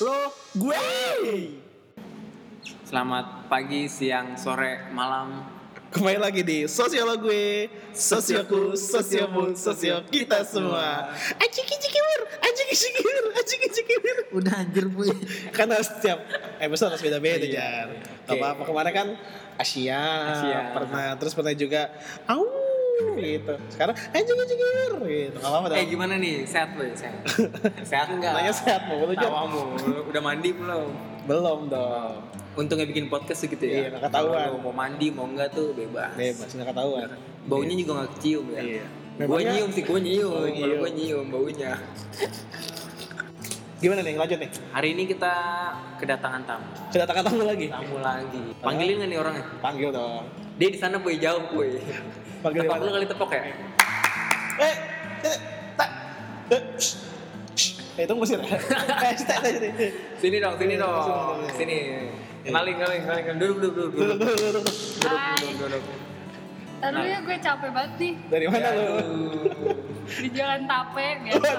lo, gue. Selamat pagi, siang, sore, malam. Kembali lagi di sosio lo gue, sosioku, sosiomu, sosio kita semua. Aciki cikimur, aciki cikimur, aciki cikimur. Udah anjir, Bu. Karena setiap episode harus beda-beda, Iya. Jar. Oke. Apa, apa kemarin kan Asia, Asia. pernah, terus pernah juga, au, gitu. Sekarang aciki cikimur, gitu. Gak apa-apa Eh gimana nih? Sehat, Bu? Sehat. Sehat enggak? Nanya sehat mau, lu? Tawamu, udah mandi belum? Belum dong. Untungnya bikin podcast segitu Iya, ya. nggak ketahuan. Mau mandi, mau enggak tuh bebas. Bebas, nggak ketahuan. Baunya juga nggak kecium ya. Iya. Gue nyium sih, gue nyium. Oh, Kalau gue nyium baunya. Gimana nih, lanjut nih. Hari ini kita kedatangan tamu. Kedatangan tamu lagi. Tamu lagi. Panggilin nggak nih orangnya? Panggil dong. Dia di sana boy jauh boy. Panggil Tepok di lu mana? kali tepok ya? Eh, eh, tak. Eh, shh, shh. Eh, tunggu sih. Eh, tak, tak, tak. Sini dong, sini Sini, dong. sini, Sini. Kenalin, kenalin, kenalin. Duduk, duduk, duduk. Duduk, Duduk, duduk, duduk. duduk, dulu ya gue capek banget nih Dari mana lu? di jalan tape biasa.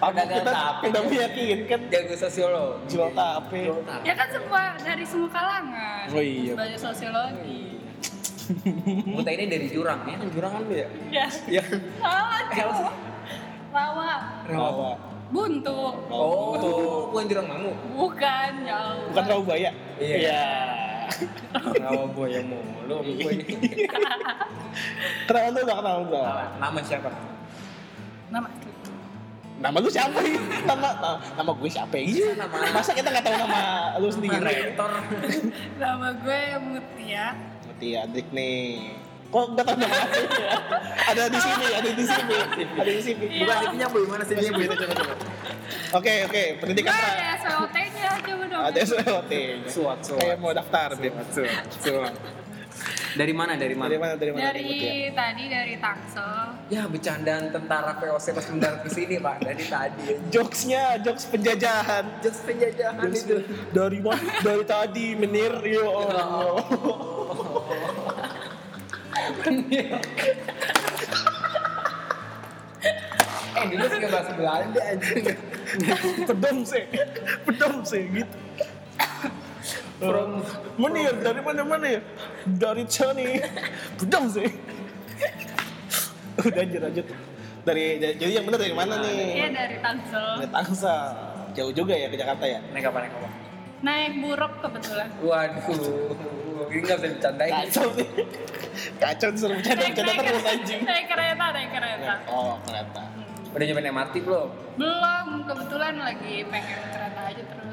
Dagang kita, tape. kita meyakinkan Jago sosiolog. jual tape. Ya kan semua dari semua kalangan. Oh iya. Belajar sosiologi. Buta ini dari jurang ya, kan jurang kan lu ya? Ya. Ya. Salah sih? tuh. Rawa. Rawa. Buntu. Oh, bukan jurang mamu. Bukan jauh. Bukan rawa buaya. Iya. Rawa buaya mulu sama gue ini. Kenapa lu gak kenal gua? Nama siapa? Nama Nama lu siapa ini? Nama, nama, nama gue siapa ya? Iya. Nama- Masa kita gak tahu nama lu sendiri? Rektor. nama gue Mutia. Mati Adrik nih. Kok gak tahu nama aslinya? Ada di sini, ada di sini, ada di sini. Iya. Bukan sipnya bu, mana sipnya bu? Coba, coba, coba. Oke, oke, pendidikan ada SWOT-nya coba dong. Ada SWOT. Suat, suat. Kayak mau daftar, Beb. Suat, suat. Dari mana? Dari mana? Dari mana, dari mana? Dari Mutia? tadi dari Tangsel. Ya bercandaan tentara VOC pas mendarat ke sini pak dari tadi. Jokesnya, jokes penjajahan. Just penjajahan Jokes itu. dari mana? Dari tadi menir ya Allah. eh dulu sih bahasa Belanda anjing. Pedom sih, pedom sih gitu. From Menir dari mana mana ya? Dari Chani. Pedom sih. Udah lanjut lanjut. Dari jadi yang benar dari mana Iya nih? dari Tangsel. Dari Tangsel. Jauh juga ya ke Jakarta ya? naik apa naik apa? Naik buruk kebetulan. Waduh, ini nggak bisa bercandain. Kacau nih. Kacau disuruh bercanda bercanda terus anjing. Naik kereta, naik kereta. Oh kereta. Udah nyobain MRT belum? Belum, kebetulan lagi pengen kereta aja terus.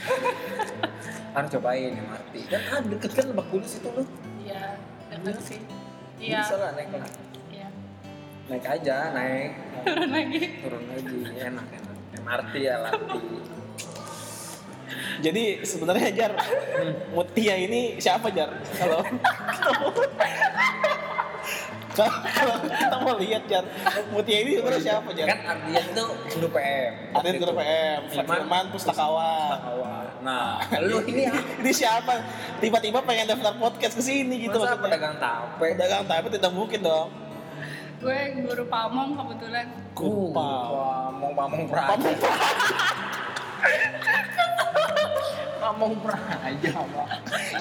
Harus cobain MRT. Kan ah deket kan Lebak Bulus itu lu. Iya, dekat sih. Iya, Bisa lah naik lah. iya. Naik aja, naik. Turun lagi. Turun lagi, enak enak. MRT ya LRT. Jadi sebenarnya Jar, Mutia ini siapa Jar? Kalau kita mau lihat Jar, Mutia ini sebenarnya siapa Jar? Kan artinya itu guru PM. Yang guru PM, Firman. Pustakawan. Nah, lu ini. Ini siapa? Tiba-tiba pengen daftar podcast ke sini gitu Masa maksudnya. pedagang tape? Pedagang tapi tidak mungkin dong. Gue guru pamong kebetulan. Kupa. Pamong pamong praja. Pamong Pamong praja, Pak.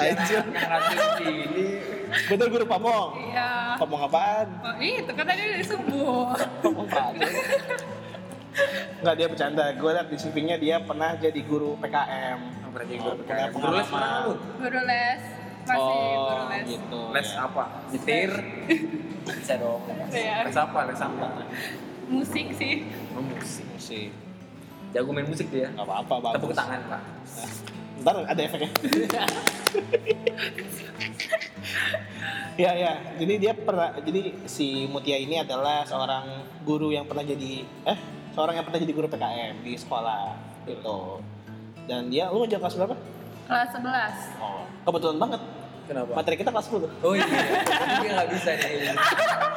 Anjir. Yang ngasih sini. Bener guru pamong. Iya. Pamong apaan? Oh, itu kan tadi udah disebut. Pamong apaan? Enggak dia bercanda. Gue liat di CV-nya dia pernah jadi guru PKM. Oh, berarti Oh, gue punya Guru les mana lu? Guru les. Masih guru les. gitu. Les ya. apa? Nyetir? Bisa dong. Iya. Les apa? Les apa? Musik sih. Oh, musik. Sih. Jago main musik dia. Gak apa-apa, bagus. Tepuk tangan, Pak. Ntar ada efeknya. ya ya, jadi dia pernah, jadi si Mutia ini adalah seorang guru yang pernah jadi, eh, seorang yang pernah jadi guru PKM di sekolah gitu. Dan dia, lu ngajar kelas berapa? Kelas 11. Oh, kebetulan banget. Kenapa? Materi kita kelas 10. Oh iya, dia nggak bisa nih.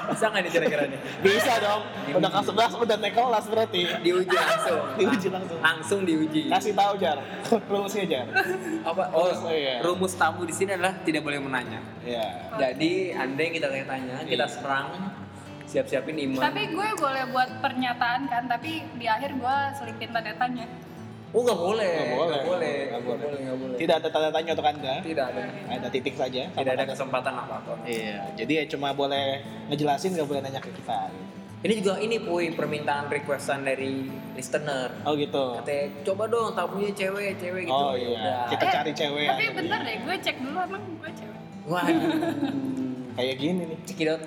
Bisa nggak nih kira-kira nih? Bisa dong. Udah kelas 11 udah naik kelas berarti. Diuji langsung. Diuji langsung. Langsung diuji. Kasih tahu Jar. Rumusnya Jar. Apa? Oh, Oh, iya. rumus tamu di sini adalah tidak boleh menanya. Iya. Jadi andai kita tanya, kita Iya. serang, siap-siapin iman. Tapi gue boleh buat pernyataan kan, tapi di akhir gue selipin tanda tanya. Oh nggak boleh, Nggak boleh. nggak boleh, Nggak nggak boleh. boleh, nggak boleh. Tidak ada tanda tanya untuk Anda. Tidak ada, Ada titik saja. tidak ada kesempatan apa apa. Iya, jadi ya cuma boleh ngejelasin gak boleh nanya ke kita. Ini juga ini puy permintaan requestan dari listener. Oh gitu. Katanya coba dong tamunya cewek, cewek gitu. Oh Ya iya, udah. kita cari cewek. Tapi aja. bentar deh, gue cek dulu emang gue cewek. Waduh. Kayak gini nih. Cekidot.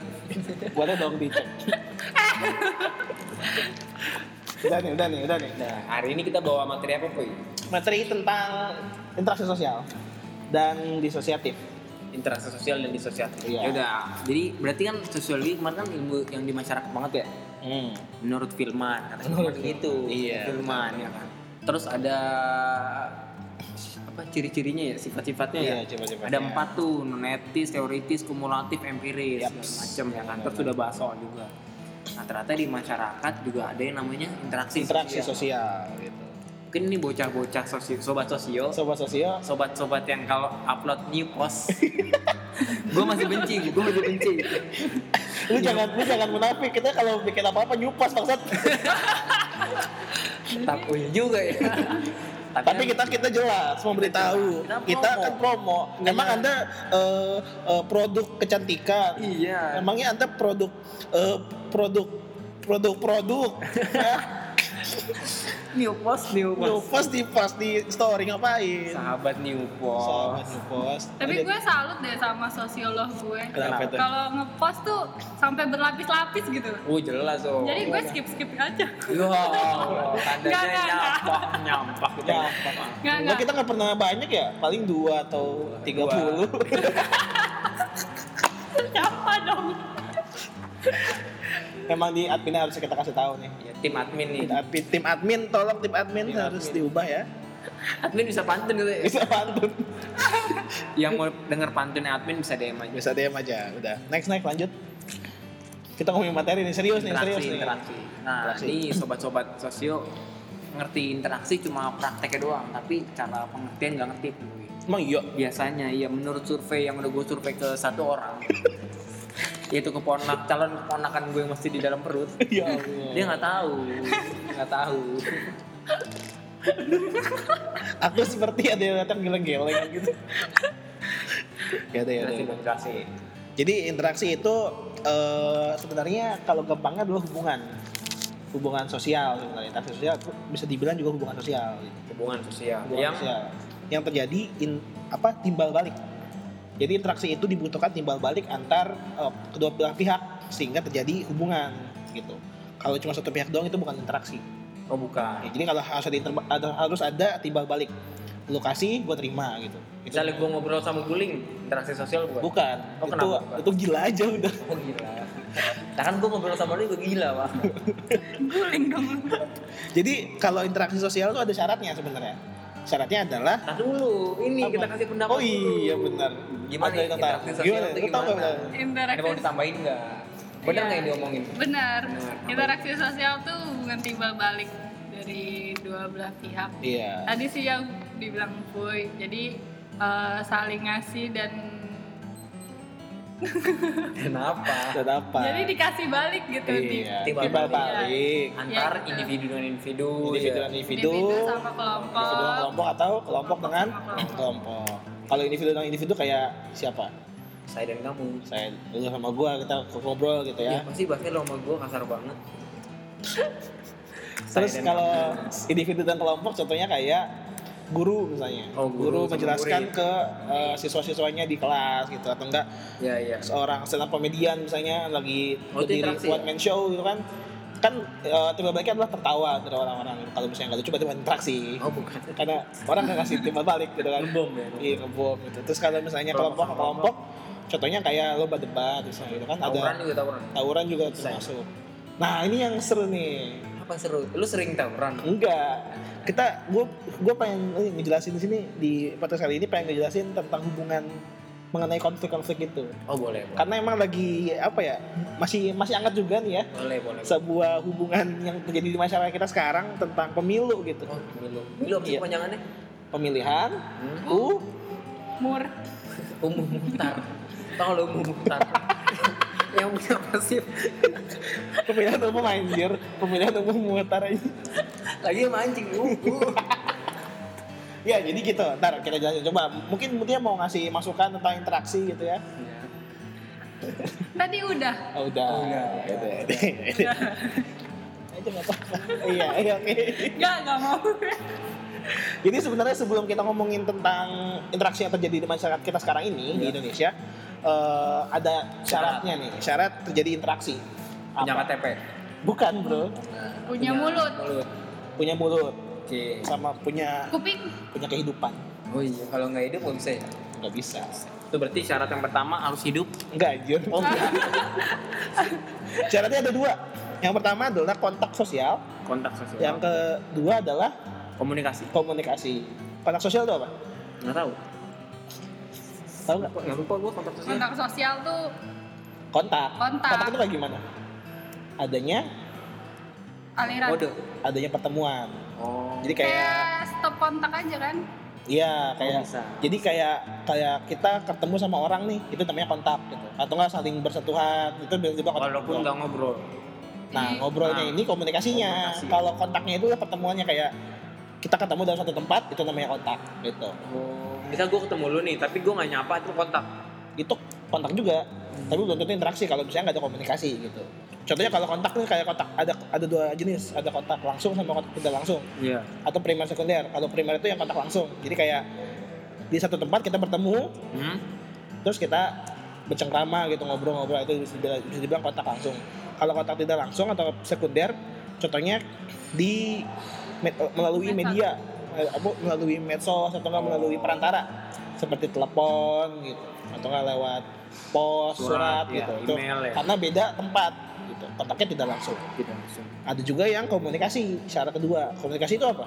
Boleh dong dicek. udah nih, udah nih, udah nih. Nah, hari ini kita bawa materi apa, Puy? Materi tentang interaksi sosial dan disosiatif. Interaksi sosial dan disosiatif. Iya. Ya udah. Jadi berarti kan sosiologi kemarin kan ilmu yang di masyarakat banget ya. Hmm. Menurut Filman, Menurut Filman gitu. Iya, Filman ya kan. Terus ada apa ciri-cirinya ya, sifat-sifatnya Iya, ya. sifat-sifatnya. Ada empat tuh, nonetis, teoritis, kumulatif, empiris, segala macam ya kan. Terus sudah bahas soal juga. Nah ternyata di masyarakat juga ada yang namanya interaksi, Interaksi sosial. sosial gitu. Mungkin ini bocah-bocah sosio, sobat sosio, Sobat sosial sobat-sobat yang kalau upload new post, gue masih benci, gue masih benci. lu jangan lu jangan munafik kita kalau bikin apa apa nyupas maksud Tapi juga ya. Tapi kan- kita kita jelas memberitahu Kita kita promo. akan promo emang Benar. anda eh, eh, produk kecantikan Iya. emangnya anda produk eh, produk produk-produk ya new post, new post. post di post di story ngapain Sahabat new post. Sahabat di post Tapi gue salut deh sama sosiolog gue. Kenapa tuh? Kalau ngepost tuh sampai berlapis-lapis gitu. Oh jelas oh. Jadi gue skip-skip aja. Wah, tandanya Nggak, nggak, nyampah, nyampah gitu. Nggak, Enggak, nggak. kita nggak pernah banyak ya paling dua atau tiga puluh Siapa dong? emang di admin harus kita kasih tahu nih Ya, tim admin nih. Tapi tim admin tolong tim admin Tim harus admin. diubah ya Admin bisa pantun gitu ya. bisa pantun Yang mau denger pantunnya admin bisa DM aja. bisa DM aja udah next next lanjut kita ngomongin materi nih serius nih serius interaksi, nih interaksi. Nah, Interaksi. ini sobat-sobat sosio ngerti interaksi cuma prakteknya doang, tapi cara pengertian nggak ngerti. Emang iya Biasanya ya menurut survei yang udah gue survei ke satu orang, yaitu keponak calon keponakan gue yang masih di dalam perut, ya Allah dia nggak tahu, nggak tahu. aku seperti ada yang datang geleng-geleng gitu ya deh ya Interaksi, deh. interaksi. jadi interaksi itu eh, sebenarnya kalau gampangnya adalah hubungan hubungan sosial sebenarnya interaksi sosial itu bisa dibilang juga hubungan sosial gitu. Hubungan sosial. hubungan yang sosial yang terjadi in, apa timbal balik jadi interaksi itu dibutuhkan timbal balik antar eh, kedua belah pihak sehingga terjadi hubungan gitu kalau cuma satu pihak doang itu bukan interaksi oh bukan. Ya, jadi kalau harus ada, ada- harus ada timbal balik lu kasih gue terima gitu Itu- Misalnya gue ngobrol sama guling, interaksi sosial bukan? bukan Oh, itu kenapa bukan? itu gila aja udah Oh gila. Nah kan gue ngobrol sama dia gue gila pak. Guling dong. jadi kalau interaksi sosial itu ada syaratnya sebenarnya syaratnya adalah Nah dulu, ini Apa? kita kasih pendapat oh iya dulu. benar Gimana tahu. interaksi sosial gimana itu gimana? Interaksi. Ada mau ditambahin nggak? Bener Iya. nggak yang diomongin? Benar. Benar. Interaksi sosial tuh hubungan timbal balik dari dua belah pihak. iya Tadi sih yang dibilang Boy, jadi eh, saling ngasih dan Kenapa? dan apa jadi dikasih balik gitu di iya Timbal timbal balik. balik Antar Iya. individu dengan individu. individu ya. dengan individu individu sama kelompok. individu dengan kelompok atau kelompok dengan kelompok. kelompok kalau individu dengan individu kayak siapa saya dan kamu saya lu sama gua kita ngobrol gitu ya, ya pasti bahasnya lo sama gue kasar banget terus kalau individu dan kelompok contohnya kayak guru misalnya. Oh, guru sama menjelaskan murid. ke eh, siswa-siswanya di kelas gitu atau enggak. Ya ya seorang stand up comedian misalnya lagi Oh, berdiri one ya? man show gitu kan. Kan eh, timbal baliknya adalah tertawa dari orang-orang. Kalau misalnya nggak lucu berarti bukan interaksi. Oh bukan. Karena orang nggak ngasih timbal balik gitu kan. Ngebom ya iya ngebom gitu. Terus kalau misalnya Kelompok kelompok kelompok. contohnya kayak lomba debat misalnya gitu kan tawuran ada juga tawuran. tawuran juga termasuk. Nah ini yang seru nih apa seru. Lu sering tawuran? Enggak. Kita gue gue pengen eh, ngejelasin di sini di podcast kali ini pengen ngejelasin tentang hubungan mengenai konflik-konflik itu. Oh boleh boleh. Karena emang lagi apa ya masih masih hangat juga nih ya. Boleh boleh sebuah hubungan yang terjadi di masyarakat kita sekarang tentang pemilu gitu. Oh pemilu. Pemilu apa sih Iya. kepanjangannya? Pemilihan hmm? u Mur. umum muhtar. Tau lo umum muhtar yang punya pasif pemilihan umum anjir pemilihan umum mutar aja lagi mancing uh. ya jadi gitu ntar kita jelasin coba mungkin Mutia mau ngasih masukan tentang interaksi gitu ya Tadi udah. oh, udah Oh, udah. Gitu ya. aja nggak apa-apa iya iya oke Enggak, enggak mau. Jadi sebenarnya sebelum kita ngomongin tentang interaksi yang terjadi di masyarakat kita sekarang ini di Iya. Indonesia, eh, ada syaratnya nih, syarat terjadi interaksi. punya Apa? KTP Bukan bro, Punya mulut. mulut punya mulut oke sama punya Kuping. punya kehidupan. oh iya kalau nggak hidup nggak bisa ya Nggak bisa. itu berarti syarat yang pertama harus hidup Enggak anjir. oh enggak. Syaratnya ada dua. Yang pertama adalah kontak sosial, kontak sosial yang kedua adalah komunikasi komunikasi. Kontak sosial itu apa? nggak tahu Tahu nggak? nggak lupa gua kontak sosial Kontak sosial tuh Kontak. Kontak. Kontak itu kayak gimana? Adanya aliran. kode adanya pertemuan. oh Jadi kayak Kayak stop kontak aja kan? Iya, kayak bisa. jadi kayak kayak kita ketemu sama orang nih, itu namanya kontak gitu. Atau nggak saling bersentuhan, itu biasanya juga kontak. walaupun nggak ngobrol Nah, ngobrolnya Nah, ini komunikasinya. komunikasi. Kalau kontaknya itu ya pertemuannya kayak kita ketemu dalam satu tempat, itu namanya kontak gitu. oh misal gua ketemu lu nih tapi gua nggak nyapa itu kontak Itu kontak juga, tapi belum tentu interaksi kalau misalnya nggak ada komunikasi gitu. Contohnya kalau kontak nih kayak kontak ada ada dua jenis, ada kontak langsung sama kontak tidak langsung. iya atau primer sekunder. Kalau primer itu yang kontak langsung. Jadi kayak di satu tempat kita bertemu, hmm? terus kita bercengkrama gitu ngobrol-ngobrol itu bisa dibilang, bisa dibilang kontak langsung. Kalau kontak tidak langsung atau sekunder, contohnya di med- melalui Medsos. media, eh, apa melalui medsos atau enggak melalui perantara seperti telepon gitu atau enggak lewat pos, surat, Surat, ya, gitu. Itu email ya. Karena beda tempat gitu. Kontaknya tidak langsung. tidak langsung Ada juga yang komunikasi, syarat kedua. Komunikasi itu apa?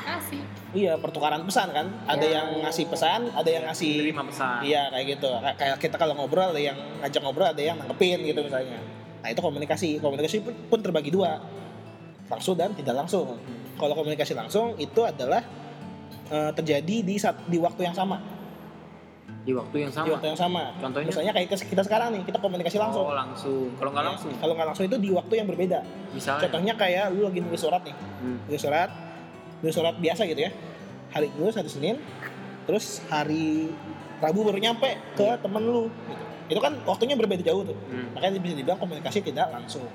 Kasih. Iya, pertukaran pesan kan. Ada Ya. yang ngasih pesan, ada yang ngasih terima pesan Iya, kayak gitu. Kay- Kayak kita kalau ngobrol ada yang ngajak ngobrol, ada yang nanggepin gitu misalnya. Nah, itu komunikasi. Komunikasi pun, pun terbagi dua. Langsung dan tidak langsung. Kalau komunikasi langsung itu adalah eh, terjadi di saat di waktu yang sama. di waktu yang Di sama waktu yang sama. Contohnya? Misalnya kayak kita sekarang nih, kita komunikasi langsung. oh langsung kalau nggak Ya, langsung Kalau nggak langsung itu di waktu yang berbeda. misalnya Contohnya kayak lu lagi nulis surat nih. Hmm. nulis surat nulis surat biasa gitu ya hari nulis hari Senin terus hari Rabu baru nyampe ke temen lu gitu. itu kan waktunya berbeda jauh tuh Hmm. makanya bisa dibilang komunikasi tidak langsung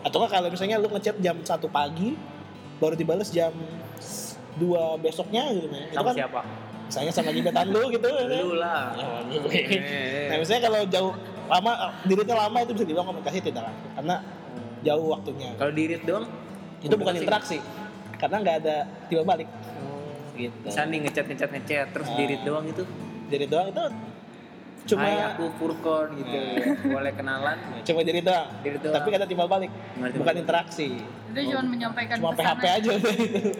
atau kalau misalnya lu ngechat jam satu pagi baru dibales jam 2 besoknya gitu ya. itu kan siapa? misalnya sama gebetan lu gitu lu lah. Ya, Eh, nah misalnya kalau jauh lama dirinya lama itu bisa dibilang komunikasi tidak langsung karena jauh waktunya. Kalau dirit doang itu bukan interaksi. Karena nggak ada tiba balik. Gitu. bisa nih ngechat ngechat ngechat terus Ah. dirit doang itu? Jadi doang itu cuma Hai aku Furkon gitu. Boleh kenalan? Cuma jadi doang. Diri doang. tapi ada timbal balik. Ada bukan timbal interaksi. Itu cuma menyampaikan cuma pesan PHP aja.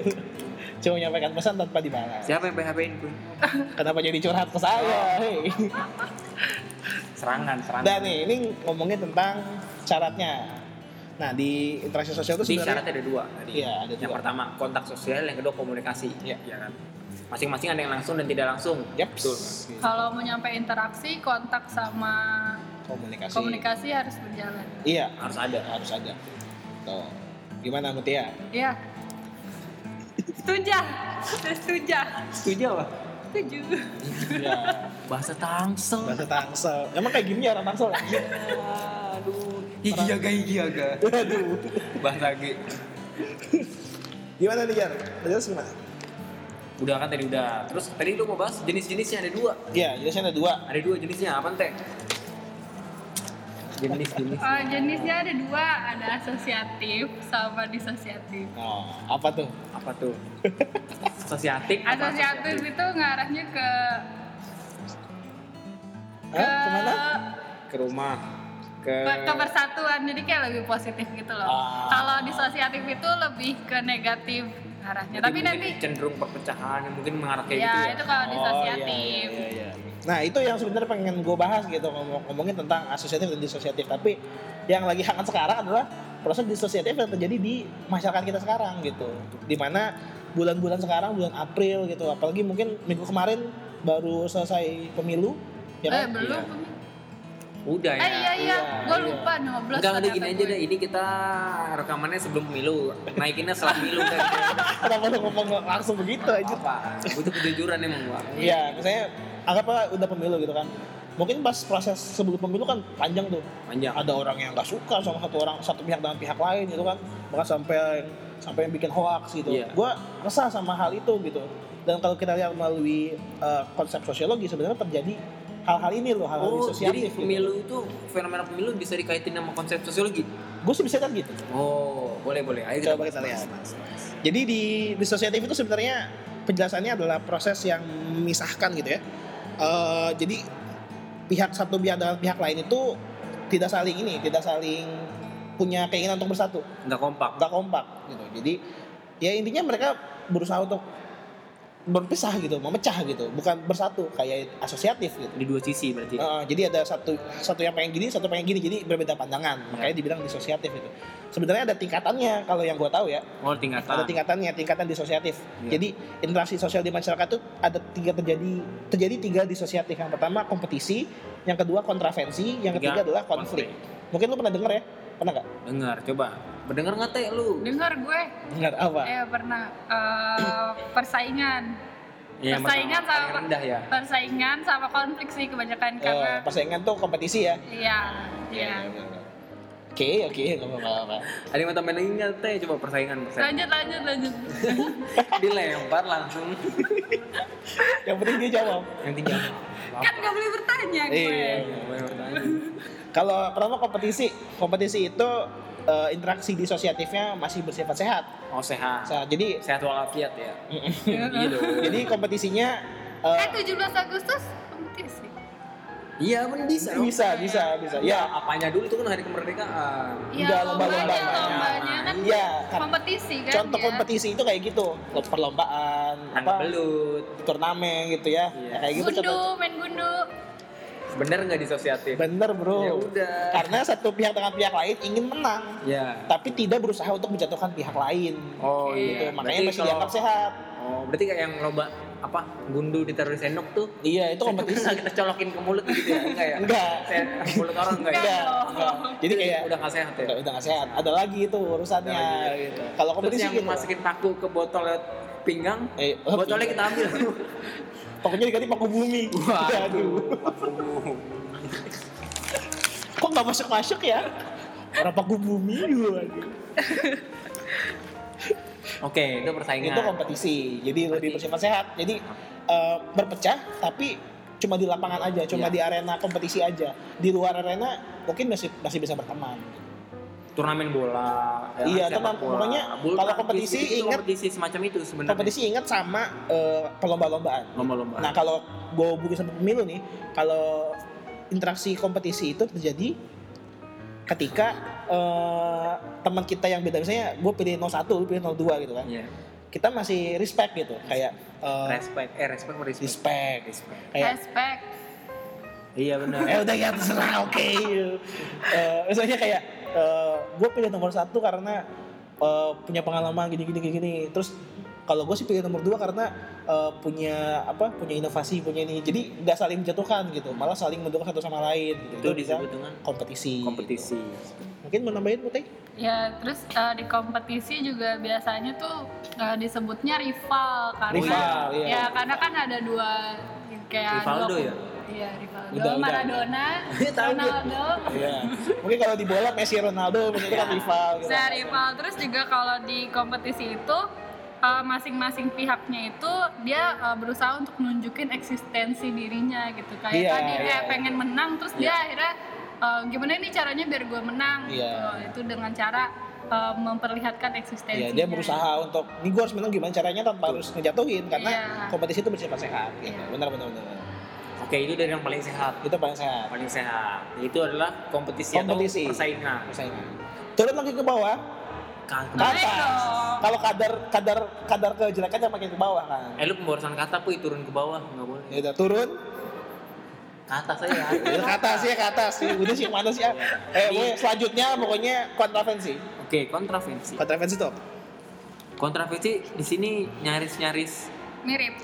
cuma menyampaikan pesan tanpa dibalas. Siapa yang PHP in kenapa jadi curhat ke saya? Hei. Serangan serangan. Dan nih ini ngomongin tentang syaratnya. Nah di interaksi sosial itu sebenarnya syaratnya ada dua tadi. Iya, ada Yang dua. pertama kontak sosial, yang kedua komunikasi. Iya. Ya kan. Masing-masing ada yang langsung dan tidak langsung. Yap. Betul. Kalau mau nyampe interaksi, kontak sama komunikasi komunikasi harus berjalan. iya Harus ada. harus ada tuh gimana Mutia Iya. Setuju. Setuju. Setuju apa? setuju. ya Bahasa Tangsel. bahasa Tangsel emang kayak gini ya orang Tangsel Ya, aduh. Higiaga higiaga. aduh Bahasa G. gimana nih Jar jelas gimana Udah kan tadi udah. Terus tadi lu mau bahas jenis-jenisnya ada dua. Iya, jelasnya ada dua. Ada dua jenisnya apa teh? Jenis-jenis. Eh, jenisnya ada dua, ada asosiatif sama disosiatif. Oh, apa tuh? Apa tuh? Asosiatif. apa Asosiatif itu ngarahnya ke Hah? Ke mana? Ke rumah. Ke ke kebersatuan jadi kayak lebih positif gitu loh. Ah. Kalau disosiatif itu lebih ke negatif arahnya. Jadi Tapi nanti cenderung perpecahan yang mungkin mengarah kayak ya, gitu ya. itu kalau Oh, disosiatif. iya, iya, iya. Nah itu yang sebenarnya pengen gue bahas gitu ngomong ngomongin tentang asosiatif dan disosiatif. Tapi yang lagi hangat sekarang adalah proses disosiatif yang terjadi di masyarakat kita sekarang gitu. Di mana bulan-bulan sekarang bulan April gitu, apalagi mungkin minggu kemarin baru selesai pemilu, ya eh kan? belum. Udah ya. Eh iya iya, Iya, gue iya. lupa 19 Enggak ada gini aja gue. deh. Ini kita rekamannya sebelum pemilu. Naikinnya setelah pemilu kan. Kenapa lu ngomong langsung begitu aja? Apa? Butuh kejujuran emang gua. Iya, misalnya anggaplah udah pemilu gitu kan. Mungkin pas proses sebelum pemilu kan panjang tuh. Panjang. ada orang yang nggak suka sama satu orang satu pihak dengan pihak lain gitu kan bahkan sampai sampai yang bikin hoax gitu Iya. gue resah sama hal itu gitu dan kalau kita lihat melalui uh, konsep sosiologi sebenarnya terjadi hal-hal ini loh hal-hal Oh, jadi disosiatif pemilu itu fenomena pemilu bisa dikaitin sama konsep sosiologi. gue sih bisa lihat gitu Oh, boleh boleh. Ayo Coba kita lihat. jadi di disosiatif itu sebenarnya penjelasannya adalah proses yang memisahkan gitu ya Eh, jadi pihak satu pihak dengan pihak lain itu tidak saling ini tidak saling punya keinginan untuk bersatu Enggak kompak. nggak kompak gitu jadi ya intinya mereka berusaha untuk berpisah gitu memecah gitu. Bukan bersatu kayak asosiatif gitu. Di dua sisi berarti. Uh, jadi ada satu satu yang pengen gini satu pengen gini jadi berbeda pandangan. Ya. makanya dibilang disosiatif itu sebenarnya ada tingkatannya kalau yang gue tahu ya. Oh, tingkatan. ada tingkatannya tingkatan disosiatif. Ya. jadi interaksi sosial di masyarakat itu ada tiga terjadi terjadi tiga disosiatif. Yang pertama kompetisi. Yang kedua kontravensi. Yang Tiga, ketiga adalah konflik. Mungkin lu pernah denger ya? Pernah nggak? Dengar, coba. Mendengar nggak teh lu? Dengar gue, dengar apa eh pernah eh, persaingan. Ya, Persaingan paling sama- rendah ya. Persaingan sama konflik sih kebanyakan Eh, karena persaingan tuh kompetisi ya iya, iya. Oke, oke, nggak apa-apa. Ada yang mau tambahin lagi nggak teh? Coba persaingan persaingan. Lanjut lanjut lanjut. Dilempar langsung. Yang penting dia jawab. Yang tiga. kan gak boleh bertanya gue. Iya. Boleh bertanya. Kalau pertama kompetisi, kompetisi itu eh, interaksi disosiatifnya masih bersifat sehat. Oh sehat. Nah, jadi Sehat walafiat ya. Iya dong. jadi kompetisinya Eh eh, 17 Agustus kompetisi. Iya kan bisa bisa, bisa, bisa. Ya, Ya, apanya dulu itu kan hari kemerdekaan. Ya lomba-lombanya. lombanya kan Iya, kan. kompetisi kan contoh ya. kompetisi itu kayak gitu, perlombaan, Tangga apa, belut. turnamen gitu ya, Iya. Ya, kayak gitu. Gundu, contoh. main gundu. Bener nggak disosiatif? Bener bro. Ya udah. Karena satu pihak dengan pihak lain ingin menang, Ya. tapi tidak berusaha untuk menjatuhkan pihak lain. Oh gitu. iya. Makanya Berarti masih kalau- dianggap sehat. Oh, berarti kayak yang lomba apa gundu ditaruh di sendok tuh Iya, itu kompetisi. Kita colokin ke mulut gitu ya enggak ya Enggak. Saya, mulut orang enggak ya Enggak, enggak. Jadi kayak udah nggak sehat ya udah, udah gak sehat. Ada lagi itu urusannya. Ada lagi. Gitu. Kalau terus kompetisi yang gitu. masukin paku ke botol pinggang Eh, oh, botolnya iya. kita ambil Pokoknya diganti paku bumi. Aduh. Kok nggak masuk masuk ya? Orang paku bumi waduh. oke itu persaingan Itu kompetisi. Jadi lebih bersifat sehat. Jadi eh, berpecah tapi cuma di lapangan aja, cuma Iya. di arena kompetisi aja. Di luar arena mungkin masih masih bisa berteman. Turnamen bola ya, Iya, teman. bola, Pokoknya bulu kalau kompetisi itu ingat- kompetisi semacam itu sebenarnya Kompetisi ingat sama eh, pelomba-lombaan. lomba-lomba Nah kalau gue hubungin sama pemilu nih, kalau interaksi kompetisi itu terjadi ketika eh, teman kita yang beda misalnya gue pilih 01, lu pilih 02 gitu kan. Iya. Kita masih respect gitu, kayak eh, respect eh respect respect respect, respect kayak Respect. iya benar eh udah ya terserah oke. Eh, misalnya kayak gue pilih nomor satu karena eh, punya pengalaman gini gini gini, gini. Terus kalau gue sih pilih nomor dua karena eh, punya apa punya inovasi punya ini jadi nggak saling menjatuhkan gitu malah saling mendukung satu sama lain gitu. Itu disebut dengan kompetisi kompetisi. gitu. mungkin mau nambahin Putih Ya, terus eh, di kompetisi juga biasanya tuh eh, disebutnya rival karena Rival, iya. ya karena kan ada dua kayak Rivaldo dua ya? Iya, Rivaldo, Udah, udah. Maradona, Tahu gue. Ronaldo. Iya. Mungkin kalau di bola Messi Ronaldo menjadi kan rival gitu. Saya rival terus juga kalau di kompetisi itu eh, masing-masing pihaknya itu dia eh, berusaha untuk nunjukin eksistensi dirinya gitu kayak Iya, tadi iya, kayak iya. pengen menang terus dia akhirnya eh, gimana ini caranya biar gue menang Iya. gitu. itu dengan cara memperlihatkan Iya, eksistensinya dia berusaha untuk ini gue harus menang gimana caranya tanpa harus ngejatuhin karena Iya. kompetisi itu bersifat sehat gitu. Iya. Benar benar benar. Oke, itu dari yang paling sehat. Itu paling sehat. Paling sehat. Itu adalah kompetisi, Kompetisi. atau persaingan. Persaingan. Turun lagi ke bawah, Kan. dong. Kalau kadar kadar kadar kejelekannya makin ke bawah kan. Eh lu pemborosan kata puy turun ke bawah nggak boleh. Ya udah turun, Ke atas aja. ya, ke atas ya ke atas. Ya, Udah sih mana sih ya? Eh, Iya. pokoknya selanjutnya pokoknya kontravensi. Oke, kontravensi. Kontravensi tuh. Kontravensi di sini nyaris-nyaris mirip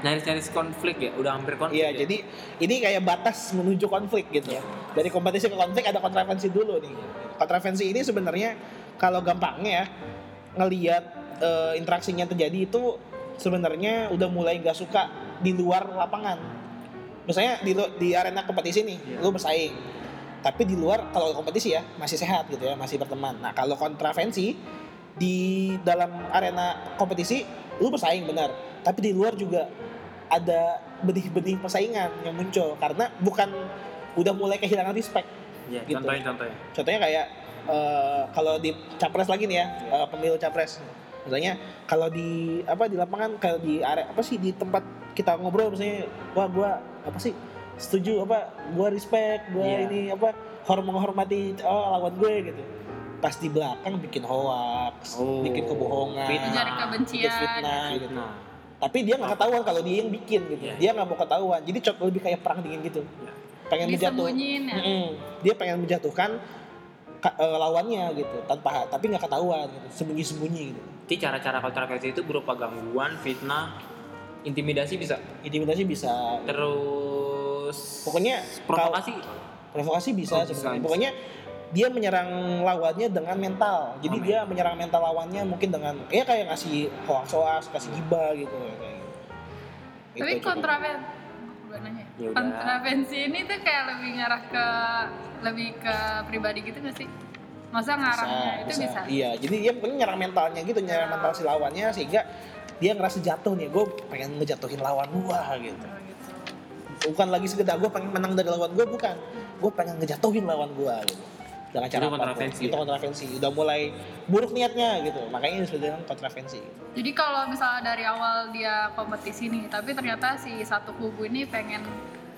nyaris-nyaris konflik ya, udah hampir konflik. Iya, ya? jadi ini kayak batas menuju konflik gitu. Iya. Dari kompetisi ke konflik ada kontravensi dulu nih. Kontravensi ini sebenarnya kalau gampangnya ya ngelihat eh, interaksinya terjadi itu sebenarnya udah mulai nggak suka di luar lapangan. Misalnya di di arena kompetisi nih, Iya. lu bersaing. Tapi di luar kalau kompetisi ya masih sehat gitu ya, masih berteman. Nah, kalau kontravensi di dalam arena kompetisi lu bersaing benar, tapi di luar juga ada benih-benih persaingan yang muncul karena bukan udah mulai kehilangan respect. Iya, gitu. contohnya contohnya. Contohnya kayak eh, kalau di capres lagi nih ya, eh, pemilu capres. Misalnya kalau di apa di lapangan kalau di area apa sih di tempat kita ngobrol misalnya wah gua apa sih setuju apa gua respect gua Iya. ini apa horm menghormati oh, lawan gue gitu pas di belakang bikin hoax Oh, bikin kebohongan fitnah. mencari bikin kebencian fitnah gitu Nah, tapi dia nggak ketahuan kalau dia yang bikin gitu Iya. dia nggak mau ketahuan jadi cot lebih kayak perang dingin gitu pengen menjatuh disembunyiin ya Mm-mm. dia pengen menjatuhkan ka- eh, lawannya gitu tanpa tapi nggak ketahuan gitu sembunyi sembunyi gitu Jadi cara-cara kontravensi itu berupa gangguan, fitnah, intimidasi bisa. intimidasi bisa Terus pokoknya provokasi. provokasi bisa Oh, bisa, bisa. pokoknya dia menyerang lawannya dengan mental jadi Oh, dia menyerang mental lawannya mungkin dengan ya kayak ngasih hoax-hoax kasih gibah gitu kayak gitu. tapi Itu, kontraven gue nanya Ya kontravensi ini tuh kayak lebih ngarah ke lebih ke pribadi gitu gak sih masa ngarahnya itu bisa, Iya, jadi dia pokoknya nyerang mentalnya gitu, nyerang Ya. mental si lawannya sehingga dia ngerasa jatuh nih, gue pengen ngejatuhin lawan gua gitu. Oh, gitu. Bukan lagi sekedar gue pengen menang dari lawan gue, bukan. Gue pengen ngejatuhin lawan gua gitu. Dengan cara Itu kontravensi Itu ya? kontravensi. Udah mulai buruk niatnya gitu. Makanya ini disebut dengan kontravensi. jadi kalau misalnya dari awal dia kompetisi nih tapi ternyata si satu kubu ini pengen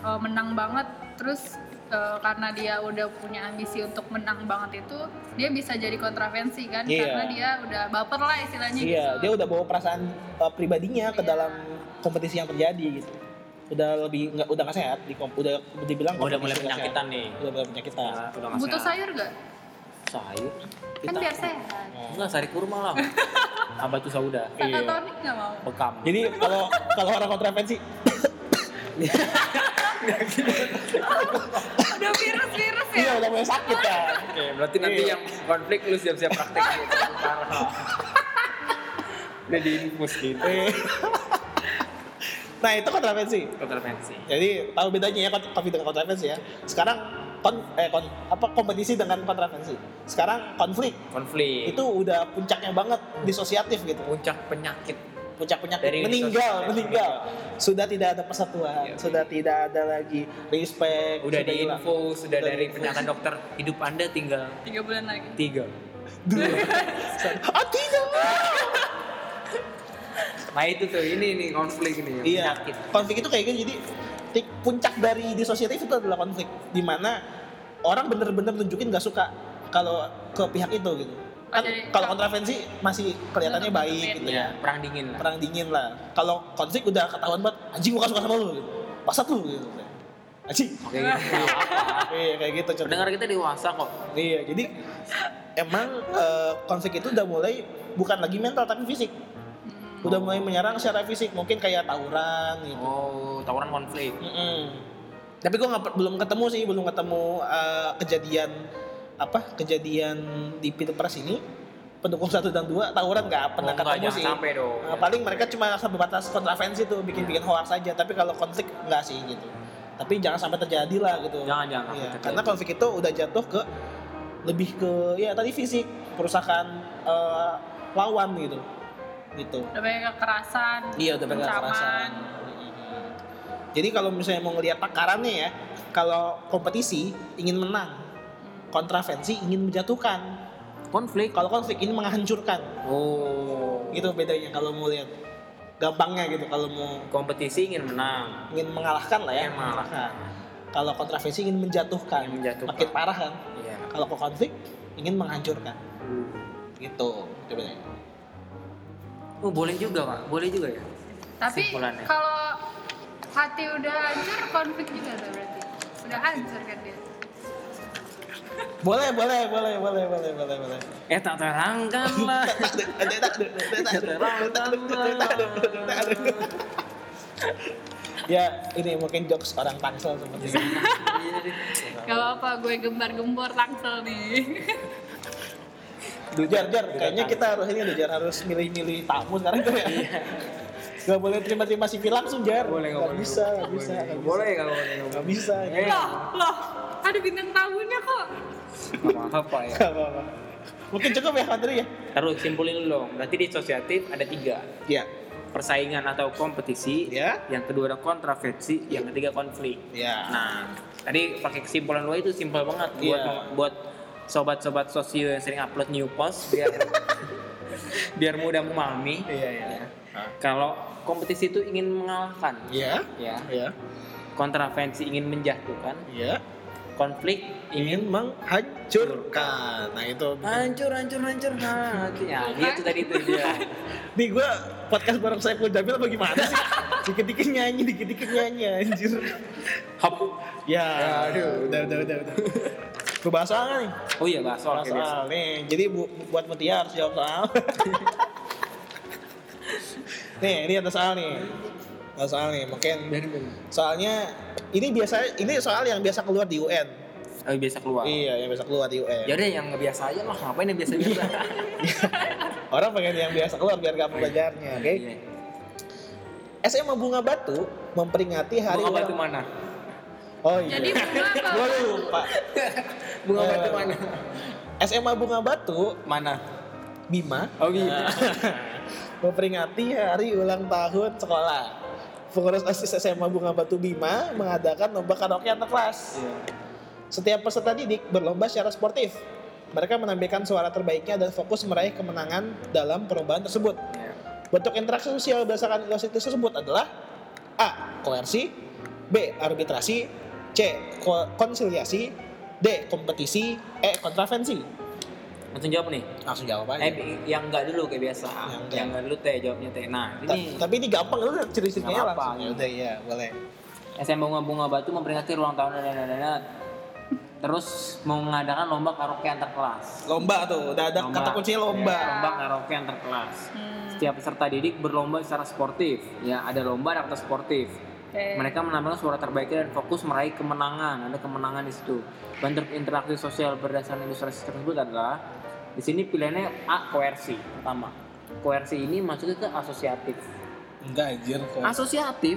uh, menang banget terus uh, karena dia udah punya ambisi untuk menang banget itu dia bisa jadi kontravensi kan Iya. karena dia udah baper lah istilahnya Iya, gitu dia udah bawa perasaan uh, pribadinya ke Iya. dalam kompetisi yang terjadi gitu. Udah lebih nggak udah nggak sehat, di kom- udah udah dibilang Oh, udah mulai nggak penyakitan sehat. nih. Udah mulai penyakitan. Nah, udah nggak butuh sehat. sayur gak? Sayur. kan biar sehat Enggak, sari kurma lah. Apa tuh sauda? Iya. Sakatonik gak mau? Bekam. Jadi kalau kalau orang kontravensi Udah virus-virus ya? Iya udah mulai sakit ya. Oke, berarti nanti Iya. yang konflik lu siap-siap praktek. Parah. Udah diinfus gitu. Nah itu kontravensi. Kontravensi. Jadi tahu bedanya ya kon- kopi dengan kontravensi ya. Sekarang kon eh kon apa kompetisi dengan kontravensi. Sekarang konflik Konflik. itu udah puncaknya banget disosiatif gitu. puncak penyakit. Puncak penyakit Dari meninggal, meninggal. Sudah tidak ada persatuan, Iya. sudah tidak ada lagi respect. Udah sudah di info, sudah Udah dari pernyataan dokter, hidup Anda tinggal Tiga bulan lagi. tiga. Ah tidak. Nah itu tuh, ini nih konflik ini. Iya, konflik itu kayak gini. Jadi tik- puncak dari disosiatif itu adalah konflik, di mana orang bener-bener nunjukin nggak suka kalau ke pihak itu gitu. Oh, Kan kalau kontravensi masih kelihatannya baik gitu Iya, ya, perang dingin lah. perang dingin lah. Kalau konflik udah ketahuan banget, anjing gua gak suka sama lu, gitu. pasat lu gitu. Anjing. Oke, gitu. Iya kayak gitu. Pendengar kita dewasa kok. Iya, jadi emang eh, konflik itu udah mulai bukan lagi mental tapi fisik. Udah Oh. mulai menyerang secara fisik mungkin kayak tawuran gitu Oh, tawuran konflik. Mm-mm. tapi gue nggak belum ketemu sih belum ketemu eh, kejadian apa kejadian di pilpres ini pendukung satu dan dua tawuran nggak pernah Oh, ketemu sih sampai dong. Nah, paling mereka cuma sebatas kontravensi tuh bikin-bikin hoax saja tapi kalau konflik enggak sih gitu tapi jangan sampai terjadi lah gitu Jangan, jangan Iya, terjadi. karena konflik itu udah jatuh ke lebih ke ya tadi fisik perusakan eh, lawan gitu gitu Udah banyak kekerasan, Iya udah banyak ancaman. kekerasan. Jadi kalau misalnya mau ngelihat takarannya ya, kalau kompetisi ingin menang, kontravensi ingin menjatuhkan. Konflik. Kalau konflik ini menghancurkan. Oh. Gitu bedanya kalau mau lihat. Gampangnya gitu kalau mau Kompetisi ingin menang. ingin mengalahkan lah ya, Ingin mengalahkan. Kalau kontravensi ingin menjatuhkan. Ingin menjatuhkan. Makin parah kan. Iya. Kalau ke konflik ingin menghancurkan. Gitu. Itu bedanya. Oh, boleh juga, Pak. Boleh juga ya. Tapi kalau hati udah hancur, konflik juga tuh berarti. Udah hancur kan dia. Boleh, boleh, boleh, boleh, boleh, boleh, boleh. Eh, tak terangkanlah. ya ini mungkin jokes orang tangsel seperti ini Gak apa-apa, gue gembar-gembor tangsel nih. Duh, jar jar kayaknya kita harus ini deh jar harus milih-milih tamu sekarang tuh ya Gak boleh terima-terima CV langsung jar Boleh, Gak boleh. bisa, gak bisa, gak bisa Boleh kalau boleh. Gak bisa Eh. loh, loh, ada bintang tamunya kok. Nggak apa-apa ya. Gak apa-apa Mungkin cukup ya Fadri ya? Terus simpulin dulu dong. Berarti disosiatif ada tiga. Iya Persaingan atau kompetisi. Ya Yang kedua ada kontraversi. Yang ketiga konflik. Iya Nah, tadi pakai kesimpulan lo itu simpel banget buat Iya. buat sobat-sobat sosio yang sering upload new post biar biar mudah memahami. Iya, iya Ya. Kalau kompetisi itu ingin mengalahkan, Iya ya. Iya Kontravensi ingin menjatuhkan, Iya konflik Ingin menghancurkan Nah itu hancur hancur hancur hati. Ya, gitu tadi itu dia. Nih gue podcast bareng saya Jamil apa gimana sih? Dikit-dikit nyanyi, dikit-dikit nyanyi anjir Hop. Ya, aduh, udah, udah, udah, udah. Gue bahas soal nggak nih? Oh iya, bahas soal Bahas biasa. soal nih. Jadi bu, buat Mutia harus jawab soal. nih, ini ada soal nih. Ada soal nih, mungkin soalnya ini biasa ini soal yang biasa keluar di UN. Oh, biasa keluar. Iya, yang biasa keluar di UN. Ya udah yang nggak biasa aja lah, ngapain yang biasa-biasa? Orang pengen yang biasa keluar biar gampang belajarnya, oke? Iya. SMA Bunga Batu memperingati hari Bunga batu ulang- mana? Oh iya. Jadi bunga apa? Gua lupa. Bunga batu Eh, mana? SMA Bunga Batu Mana? Bima Oh gitu. memperingati hari ulang tahun sekolah. Pengurus OSIS SMA Bunga Batu Bima mengadakan lomba karaoke antar kelas. Iya. Setiap peserta didik berlomba secara sportif. Mereka menampilkan suara terbaiknya dan fokus meraih kemenangan dalam perlombaan tersebut. Iya. Bentuk interaksi sosial berdasarkan ilustrasi tersebut adalah A. Koersi B. Arbitrasi C. ko- Konsiliasi D. Kompetisi E. Kontravensi Langsung jawab nih. Langsung jawab aja Eh, yang enggak dulu kayak biasa. Yang Yang enggak. dulu teh jawabnya teh. Nah, Ta- ini Tapi ini gampang lu apa-apa. langsung Ya Udah iya boleh SMA Bunga Bunga Batu memperingati ulang tahun dan dan dan terus mau mengadakan lomba karaoke antar kelas. Lomba tuh udah ada Lomba. kata kuncinya lomba Ya, lomba karaoke antar kelas. Hmm. Setiap peserta didik berlomba secara sportif. Ya, ada lomba ada kata sportif. Oke. Mereka menampilkan suara terbaiknya dan fokus meraih kemenangan. Ada kemenangan di situ. Bentuk interaksi sosial berdasarkan ilustrasi tersebut adalah di sini pilihannya A koersi pertama. Koersi ini maksudnya ke asosiatif. Enggak anjir kok Asosiatif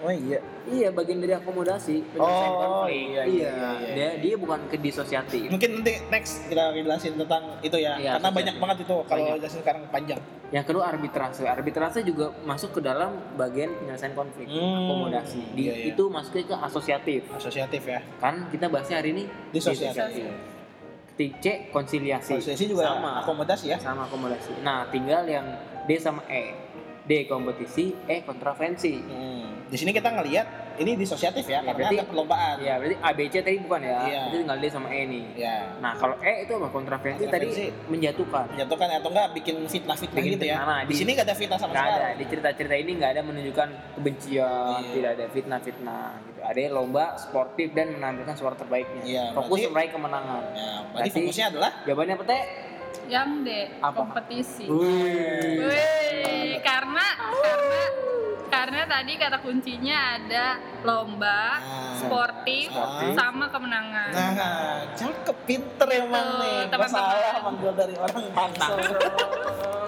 Oh iya Iya, bagian dari akomodasi penyelesaian Oh, konflik. iya, iya, iya, iya. Dia dia bukan ke disosiatif. Mungkin nanti next kita jelasin tentang itu ya Iya, Karena banyak banget itu kalau Banyak. jelasin sekarang panjang Yang kedua arbitrase. Arbitrase juga masuk ke dalam bagian penyelesaian konflik, Hmm, akomodasi. Di iya, iya. itu masuknya ke asosiatif. Asosiatif ya Kan kita bahasnya hari ini Disosiatif. Ketik C konsiliasi. Asosiasi juga sama akomodasi ya sama akomodasi. Nah, tinggal yang D sama E. D kompetisi, E kontravensi. hmm. Di sini kita ngelihat ini disosiatif ya, Ya, karena berarti- ada perlombaan Ya, berarti A B C tadi bukan ya. Iya. Berarti tinggal D sama E nih. Ya Nah, kalau E itu apa? Kontravensi, Kontravensi. tadi menjatuhkan. menjatuhkan atau enggak bikin fitnah-fitnah Bikin gitu ya. Nah, di, di- sini gak ada fitnah sama Nggak ada sekali. di cerita-cerita ini nggak ada menunjukkan kebencian, Iya. tidak ada fitnah-fitnah gitu. Ada lomba sportif dan menampilkan suara terbaiknya. Iya, Fokus berarti- meraih kemenangan. Ya, berarti Berarti- fokusnya adalah Jawabannya apa teh? Yang D, Apa? kompetisi. Wih. Wih, karena tadi kata kuncinya ada lomba, Ah. sportif, Sportif. sama kemenangan. Nah, cakep, pinter emang Tuh, nih. Gak teman-teman. salah manggil dari orang Tangsel.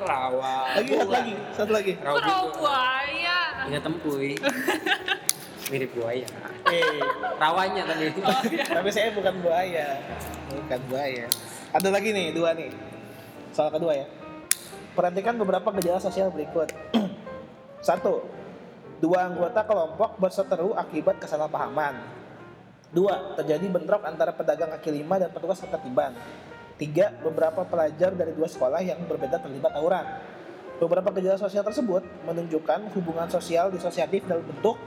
rawa lagi, satu lagi, satu lagi. rawa juga. buaya. ingat tempuy mirip buaya Eh, rawanya tadi tapi saya bukan buaya. Bukan buaya. Ada lagi nih, dua nih. Soal kedua ya. Perhatikan beberapa gejala sosial berikut. Satu, dua anggota kelompok berseteru akibat kesalahpahaman. Dua, terjadi bentrok antara pedagang kaki lima dan petugas ketertiban. Tiga, beberapa pelajar dari dua sekolah yang berbeda terlibat tawuran. Beberapa gejala sosial tersebut menunjukkan hubungan sosial disosiatif dalam bentuk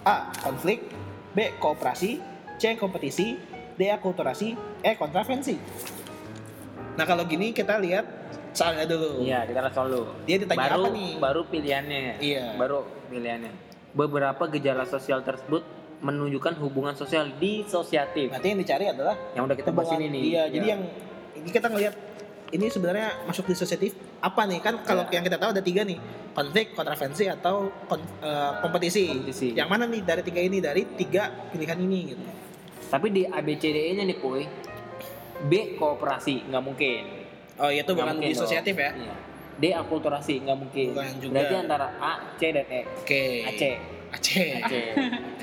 A. Konflik B. Kooperasi C. Kompetisi D. Akulturasi E. Kontravensi Nah kalau gini kita lihat soalnya dulu iya kita lihat soal lu Dia ditanya baru apa nih? baru pilihannya Iya. baru pilihannya beberapa gejala sosial tersebut menunjukkan hubungan sosial disosiatif Berarti yang dicari adalah yang udah kita bahas ini nih Iya, jadi yang ini kita ngelihat ini sebenarnya masuk disosiatif apa nih kan kalau Iya. yang kita tahu ada tiga nih konflik kontravensi atau kon- eh, kompetisi. Kompetisi. yang mana nih dari tiga ini dari tiga pilihan ini gitu tapi di ABCDE nya nih puy B kooperasi nggak mungkin oh iya itu bukan mungkin disosiatif dong. ya? Iya. D akulturasi nggak mungkin. Bukan juga. berarti antara A C dan E. Oke. AC Aceh AC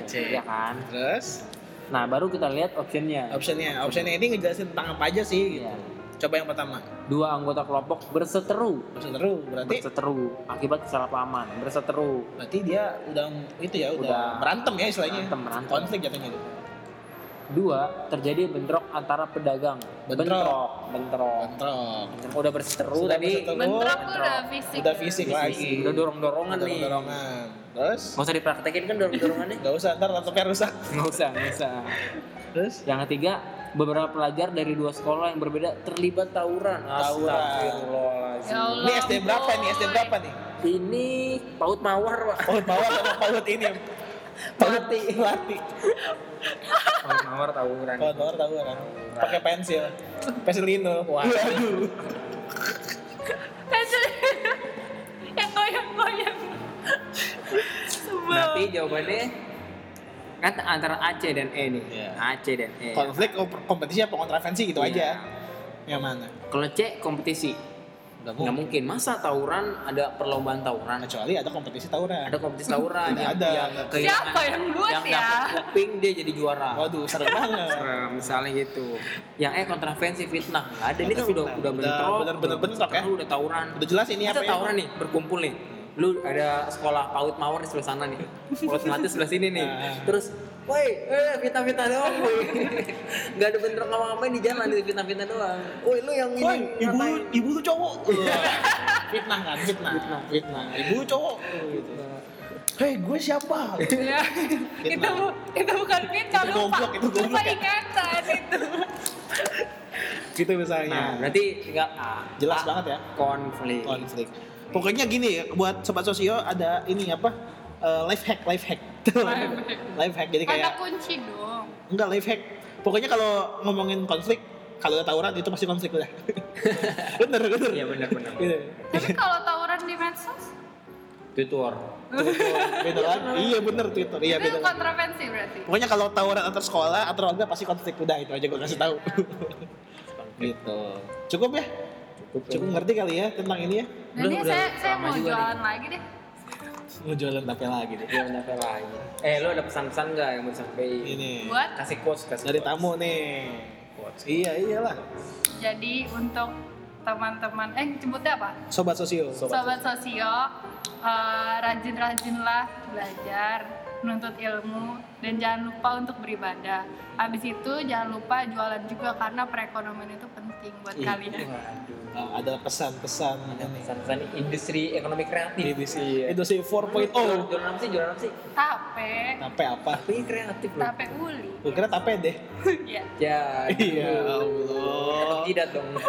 Aceh. ya kan? Terus? Nah baru kita lihat optionnya. Optionnya. Optionnya ini ngejelasin tentang apa aja sih gitu. Iya. coba yang pertama. Dua anggota kelompok berseteru. Berseteru berarti? Berseteru akibat kesalahpahaman. Berseteru. Berarti dia udah itu ya udah, Udah. berantem ya istilahnya. Berantem, berantem. konflik jatuhnya. gitu dua terjadi bentrok antara pedagang Bentrok. bentrok bentrok, bentrok Bentrok. udah berseteru Sudah tadi berseteru. Bentrok bentrok. udah fisik. udah fisik Fisik. lagi udah dorong dorongan nih dorongan terus nggak usah dipraktekin kan dorong dorongannya nggak usah ntar laptopnya rusak nggak usah nggak usah terus yang ketiga beberapa pelajar dari dua sekolah yang berbeda terlibat tawuran Tawuran. Astagfirullahaladzim. Ya Allah. ini SD berapa nih SD berapa nih ini paut mawar pak paut bawah sama paut ini Pelati. pelati paut mawar tawuran paut bawah tahu kan pakai pensil pensil lino waduh Pensil. yang goyang-goyang. Berarti jawabannya kan antara AC dan E nih. Iya. AC dan E. konflik kom- kompetisi apa kontravensi gitu Iya. aja yang mana Kalau C kompetisi. Nggak mungkin mungkin. Masa tawuran ada perlombaan tawuran? kecuali ada kompetisi tawuran Ada kompetisi tawuran Tidak yang, ada. yang Siapa yang buat yang ya? dapat kuping dia jadi juara. waduh serem banget Serem, misalnya gitu. Yang E kontravensi fitnah. Nggak ada. Ini kan udah udah Udah bentrok. bener-bener bentrok ya. Udah tawuran. udah jelas ini Kita apa ya tawuran nih, berkumpul nih. Lu ada sekolah PAUD Mawar di sebelah sana nih. Sekolah Melati sebelah sini nih. Nah. Terus, woi, eh fitnah-fitnah doang, woi. Gak ada bentrok ngapa-ngapain di jalan di fitnah-fitnah doang. Woi, lu yang Woi, ini ibu ngatain. ibu tuh cowok. fitnah kan, fitnah. Fitnah. Ibu cowok. Gitu. Hei, gue siapa? Ya, itu bu- itu bukan fitnah Itu lupa goblok, itu goblok lupa ingatan itu gitu Nah, misalnya. berarti tinggal A. Jelas A, banget ya. Konflik. Konflik. Pokoknya gini ya, buat sobat sosio ada ini apa? Eh, life hack, life hack. Life hack. Jadi kata kayak kunci dong enggak life hack. Pokoknya kalau ngomongin konflik, kalau ada tawuran itu pasti konflik udah. bener, bener. Iya benar benar. Gitu. tapi kalau tawuran di medsos Twitter. Beda lagi. Iya bener Twitter. Iya itu beda. kontravensi berarti Pokoknya kalau tawuran antar sekolah atau warga pasti konflik udah itu aja gue kasih tahu. gitu. Cukup ya? Cukup. Cukup ngerti kali ya tentang ini ya? dan Udah, ini udah saya saya mau jualan lagi deh Mau jualan tape lagi deh. Dia nyampe lagi. Eh, lu ada pesan-pesan nggak yang mau disampaikan? Ini buat Kasih quotes, kasih dari quotes. tamu nih. Iya iyalah. jadi untuk teman-teman eh sebutnya apa Sobat sosio. sobat sosio eh, rajin-rajinlah belajar menuntut ilmu dan jangan lupa untuk beribadah habis itu jangan lupa jualan juga karena perekonomian itu penting buat Ih, kalian waduh. Nah, ada pesan-pesan Ada ini. pesan-pesan industri ekonomi kreatif. Ini sih. Iya. Industri 4.0. Jualan, jualan apa sih? Jualan apa sih? tape Tape apa? Tapi kreatif loh. tape uli Gue kira tape deh. ya Ya. Iya. Allah. Tidak dong.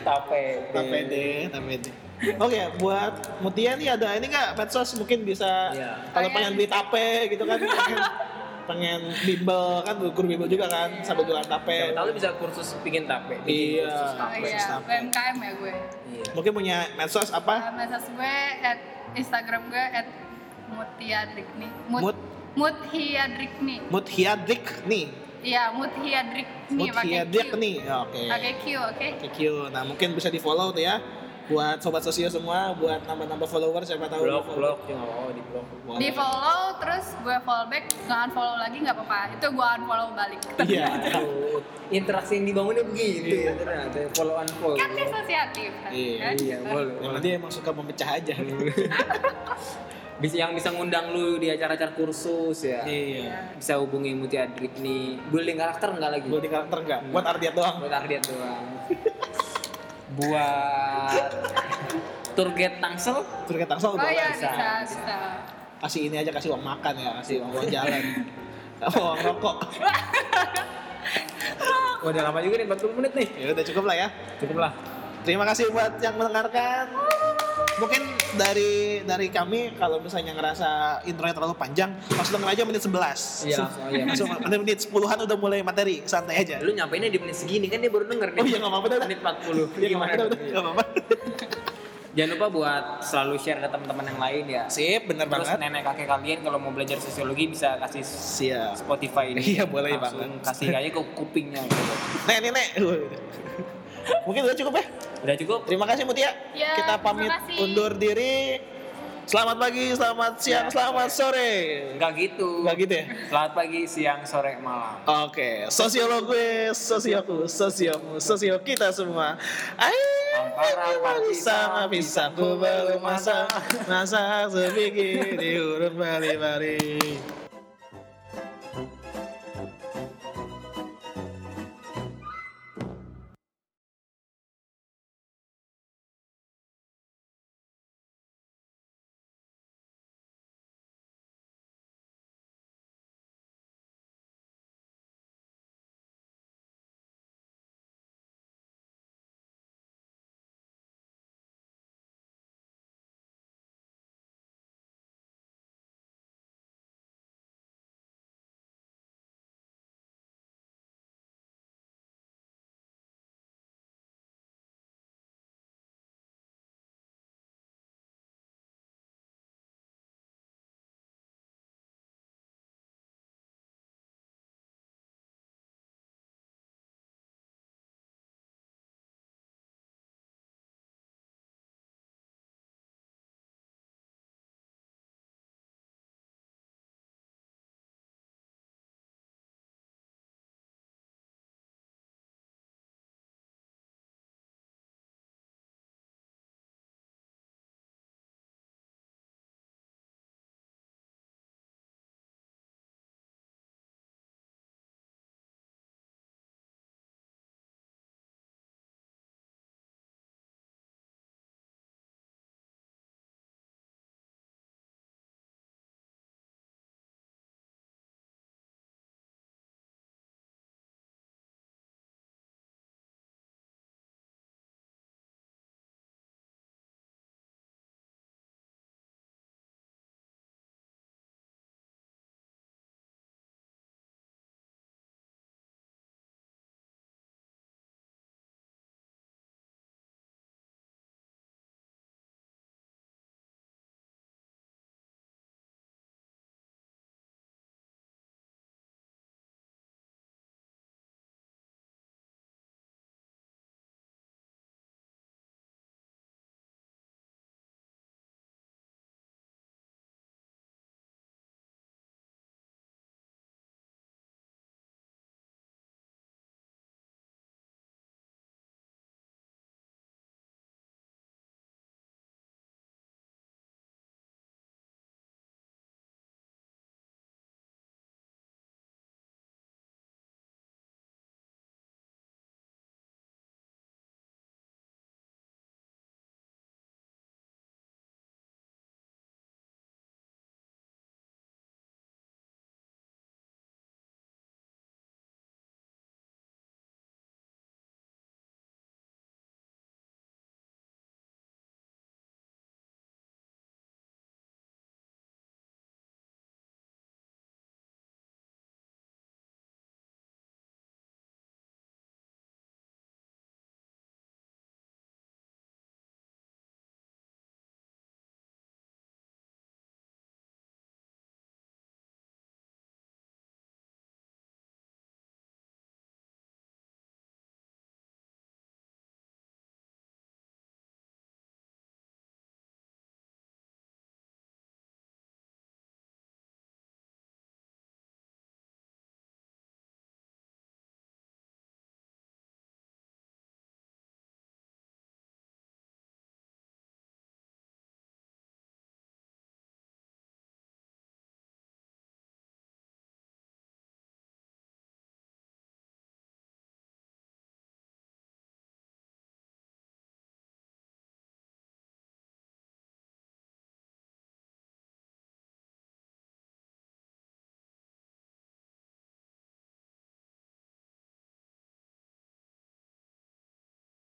Tape. Tape deh, tape deh. Oke, buat Mutia nih ada ini nggak medsos mungkin bisa Iya. kalau Oh, iya. pengen beli tape gitu kan pengen, bimbel kan guru bimbel juga kan sambil jualan tape. Tahu bisa kursus bikin tape, bikin Iya. kursus Oh tape. Kursus iya. UMKM ya gue. Iya. Mungkin punya medsos apa? Uh, Medsos gue at Instagram gue at Mutiadrikni. Mut, Mut Muthiadrikni. Muthiadrik nih. Iya, Muthiadrikni pakai Q. Muthiadrik nih. Oke. Pakai Q, oke? Oke, Q. Nah, mungkin bisa di-follow tuh ya. Buat sobat sosio semua, buat nambah-nambah follower siapa tahu. Blog, follow. blog, ya apa-apa di blog. Di follow terus gue follow back, nggak unfollow lagi nggak apa-apa. Itu gue unfollow balik. Iya. Interaksi yang dibangunnya begitu ya ternyata follow unfollow. Kan dia asosiatif kan? Iya. kan? Iya, boleh. Yang dia emang suka memecah aja. bisa yang bisa ngundang lu di acara-acara kursus ya. iya. Bisa hubungi Mutia Adrik nih. Building karakter enggak lagi? Buat di karakter enggak? Buat Ardiat doang. Buat Ardiat doang. Buat tour guide Tangsel Terus kita tangsel Oh iya bisa, bisa, bisa. bisa. Kasih ini aja, kasih uang makan ya, kasih uang, uang jalan. uang rokok. Udah lama juga nih 40 menit nih. Ya udah cukup lah ya. Cukup lah. Terima kasih buat yang mendengarkan. Mungkin dari dari kami kalau misalnya ngerasa intronya terlalu panjang, langsung denger aja menit 11. Iya, Langsung- aja. Langsung menit, menit 10-an udah mulai materi, santai aja. Lu nyampeinnya di menit segini kan dia baru denger. Oh iya, nggak apa-apa. Menit 40. Iya, Gimana? nggak apa-apa. Jangan lupa buat selalu share ke teman-teman yang lain ya. Sip, bener Terus banget. nenek kakek kalian kalau mau belajar sosiologi bisa kasih Siap. Spotify ini. Iya, boleh banget. kasih aja ke kupingnya gitu. Nek, nek, nek. Mungkin udah cukup ya. Udah cukup? Terima kasih Mutia. Ya, Kita pamit undur diri. Selamat pagi, selamat siang, Ya, selamat sore. Enggak gitu. Enggak gitu ya? Selamat pagi, siang, sore, malam. Oke, sosiolog gue, sosioku, sosiomu, sosio kita semua. Ayo, sama pisang, pisangku belum masak, masak sebiji di huruf bali-bali.